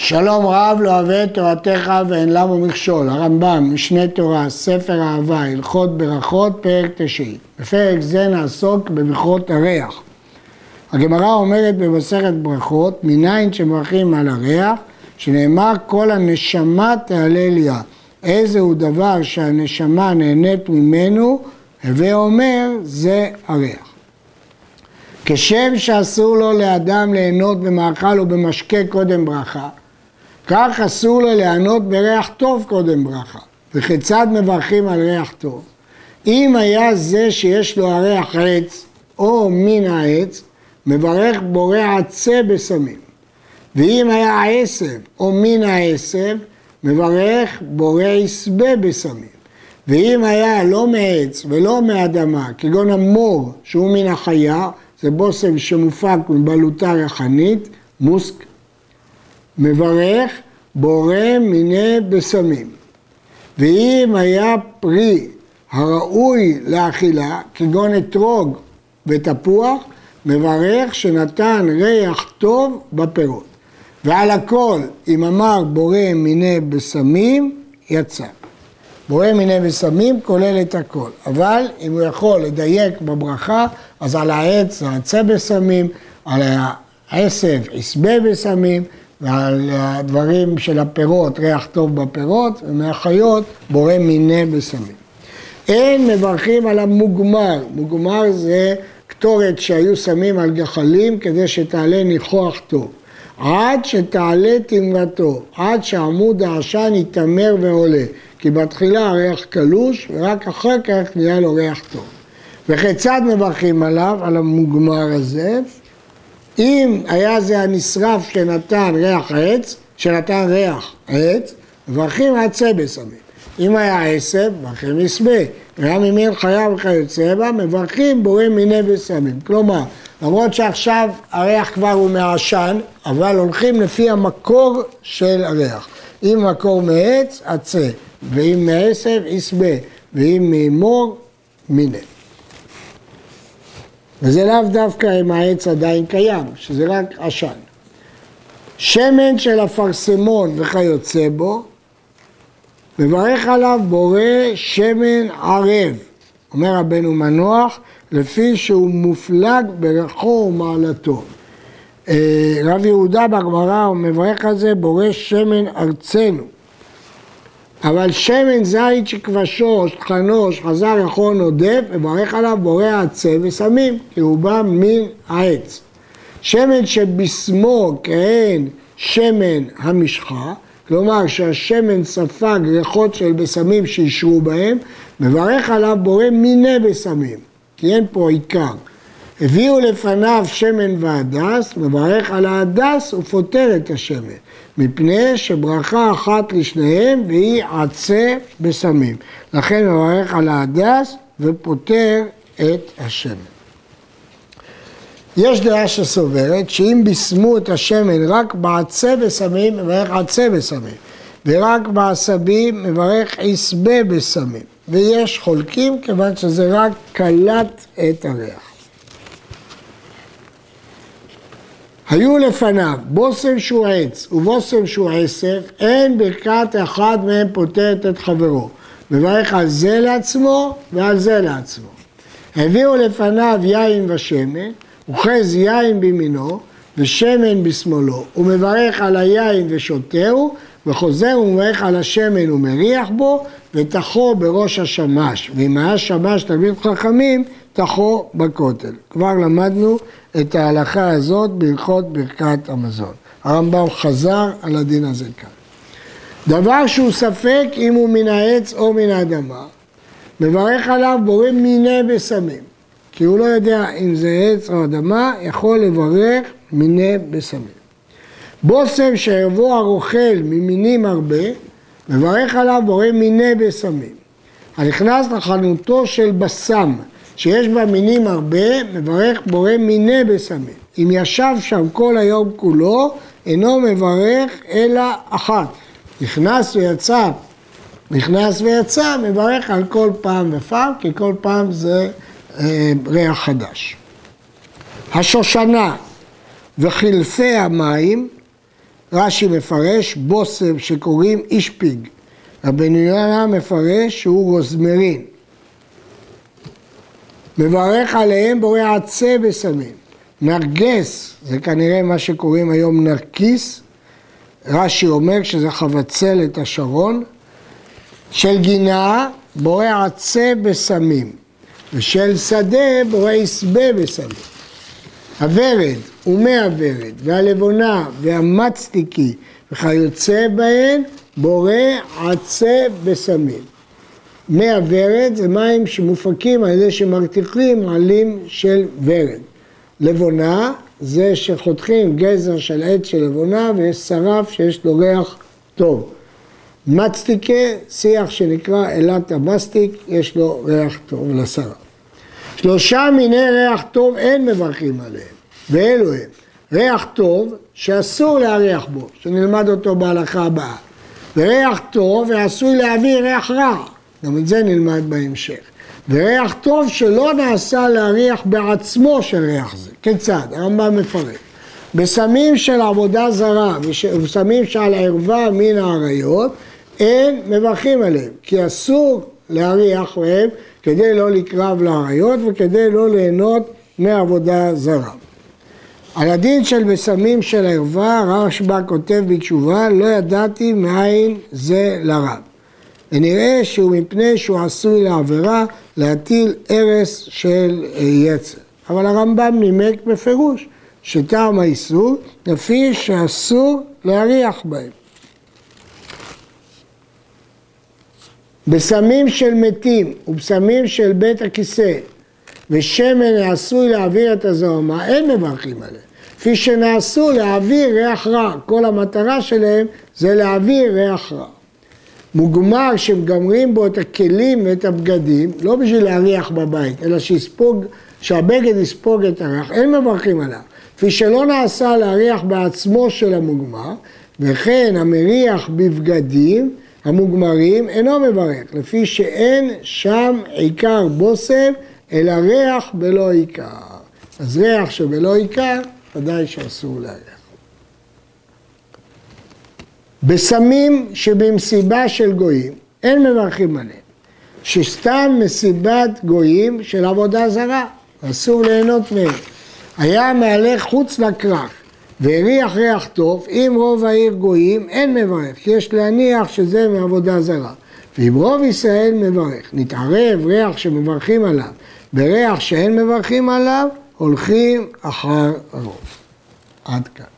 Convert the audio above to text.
שלום רב לא אוהב את תורתך ואין למה מכשול, הרמב"ם, משנה תורה, ספר אהבה, הלכות ברכות, פרק תשעי. בפרק זה נעסוק בברכות הריח. הגמרא אומרת במסכת ברכות, מניין שמברכים על הריח, שנאמר כל הנשמה תהלליה. איזה הוא דבר שהנשמה נהנית ממנו, הווה אומר, זה הריח. כשם שאסור לו לאדם ליהנות במאכל או במשקה קודם ברכה, כך אסור לו ליהנות בריח טוב קודם ברכה. וכיצד מברכים על ריח טוב? אם היה זה שיש לו הריח עץ או מן העץ, מברך בורא עצה בסמים. ואם היה עשב או מן העשב, מברך בורא יסבה בסמים. ואם היה לא מעץ ולא מאדמה, כגון המור שהוא מן החיה, זה בושם שמופק מבלוטה ריחנית, מוסק, מברך בורא מיני בשמים. ואם היה פרי הראוי לאכילה, כגון אתרוג ותפוח, מברך שנתן ריח טוב בפירות. ועל הכל, אם אמר בורא מיני בשמים, יצא. בורא מיני בשמים כולל את הכל, אבל אם הוא יכול לדייק בברכה, אז על העץ זה עצה בשמים, על העשב יסבה בשמים, ועל הדברים של הפירות, ריח טוב בפירות, ומהחיות בורא מיני בשמים. אין מברכים על המוגמר, מוגמר זה קטורת שהיו שמים על גחלים כדי שתעלה ניחוח טוב. עד שתעלה תמרתו, עד שעמוד העשן יתמר ועולה, כי בתחילה הריח קלוש ורק אחר כך נהיה לו ריח טוב. וכיצד מברכים עליו, על המוגמר הזה? אם היה זה הנשרף שנתן ריח עץ, שנתן ריח עץ, מברכים עצה בסמים. אם היה עשב, מברכים מסבה. והיה ממין חיה וכיוצא בה, מברכים בורא מיני בסמים. כלומר, למרות שעכשיו הריח כבר הוא מעשן, אבל הולכים לפי המקור של הריח. אם מקור מעץ, עצה, ואם מעשב, יסבה, ואם ממור, מיני. וזה לאו דווקא אם העץ עדיין קיים, שזה רק עשן. שמן של אפרסמון וכיוצא בו, מברך עליו בורא שמן ערב, אומר רבנו מנוח, לפי שהוא מופלג ברכו ומעלתו. אה, רב יהודה בגמרא מברך על זה בורא שמן ארצנו. אבל שמן זית שכבשו, שכנו, שחזר יכול נודף, מברך עליו בורא עצה וסמים, כי הוא בא מן העץ. שמן שבשמו כהן שמן המשחה, כלומר שהשמן ספג ריחות של בשמים שאישרו בהם, מברך עליו בורא מיני בשמים, כי אין פה עיקר. הביאו לפניו שמן והדס, מברך על ההדס ופותר את השמן, מפני שברכה אחת לשניהם והיא עצה בשמים. לכן מברך על ההדס ופותר את השמן. יש דעה שסוברת שאם בישמו את השמן רק בעצה בסמים, מברך עצה בסמים, ורק בעשבים מברך עשבה בסמים. ויש חולקים כיוון שזה רק קלט את הריח. היו לפניו בושם שהוא עץ ובושם שהוא עשב, אין ברכת אחד מהם פותרת את חברו. מברך על זה לעצמו ועל זה לעצמו. הביאו לפניו יין ושמן, אוחז יין בימינו ושמן בשמאלו, הוא מברך על היין ושותהו, וחוזר ומברך על השמן ומריח בו, ותחו בראש השמש, ואם היה שמש תלמיד חכמים, תחו בכותל. כבר למדנו את ההלכה הזאת בהלכות ברכת המזון. הרמב"ם חזר על הדין הזה כאן. דבר שהוא ספק אם הוא מן העץ או מן האדמה, מברך עליו בורא מיני בשמים. כי הוא לא יודע אם זה עץ או אדמה, יכול לברך מיני בשמים. בושם שיבוא הרוכל ממינים הרבה, מברך עליו בורא מיני בשמים. הנכנס לחנותו של בשם, שיש בה מינים הרבה, מברך בורא מיני בשמים. אם ישב שם כל היום כולו, אינו מברך אלא אחת. נכנס ויצא, נכנס ויצא, מברך על כל פעם ופעם, כי כל פעם זה אה, ריח חדש. השושנה וחילפי המים רש"י מפרש בושם שקוראים אישפיג. רבנו יונה מפרש שהוא רוזמרין. מברך עליהם בורא עצה בסמים. נרגס, זה כנראה מה שקוראים היום נרקיס, רש"י אומר שזה חבצלת השרון, של גינה בורא עצה בסמים, ושל שדה בורא יסבה בסמים. הוורד ומי הוורד והלבונה והמצטיקי וכיוצא בהן בורא עצה בסמים. מי הוורד זה מים שמופקים על ידי שמרתיחים עלים של ורד. לבונה זה שחותכים גזר של עץ של לבונה ויש שרף שיש לו ריח טוב. מצטיקה, שיח שנקרא אלת המסטיק, יש לו ריח טוב לשרף. שלושה מיני ריח טוב אין מברכים עליהם, ואלו הם ריח טוב שאסור להריח בו, שנלמד אותו בהלכה הבאה, וריח טוב ועשוי להביא ריח רע, גם את זה נלמד בהמשך. וריח טוב שלא נעשה להריח בעצמו של ריח זה. כיצד? הרמב"ם מפרט. בסמים של עבודה זרה ובסמים שעל ערווה מן האריות אין מברכים עליהם, כי אסור להריח מהם כדי לא לקרב לאריות וכדי לא ליהנות מעבודה זרה. על הדין של בסמים של ערווה, רשב"א כותב בתשובה, לא ידעתי מאין זה לרב. ונראה שהוא מפני שהוא עשוי לעבירה להטיל הרס של יצר. אבל הרמב"ם נימק בפירוש שטעם האיסור לפי שאסור להריח בהם. בסמים של מתים ובסמים של בית הכיסא ושמן העשוי להעביר את הזוהמה, אין מברכים עליהם. כפי שנעשו להעביר ריח רע, כל המטרה שלהם זה להעביר ריח רע. מוגמר שמגמרים בו את הכלים ואת הבגדים, לא בשביל להריח בבית, אלא שיספוג, שהבגד יספוג את הריח, אין מברכים עליו. כפי שלא נעשה להריח בעצמו של המוגמר, וכן המריח בבגדים המוגמרים אינו מברך, לפי שאין שם עיקר בושם, אלא ריח בלא עיקר. אז ריח שבלא עיקר, ודאי שאסור להריח. בסמים שבמסיבה של גויים, אין מברכים עליהם. שסתם מסיבת גויים של עבודה זרה, אסור ליהנות מהם. היה מהלך חוץ לכרך והריח ריח טוב, אם רוב העיר גויים, אין מברך, כי יש להניח שזה מעבודה זרה. ואם רוב ישראל מברך, נתערב ריח שמברכים עליו בריח שאין מברכים עליו, הולכים אחר הרוב. עד כאן.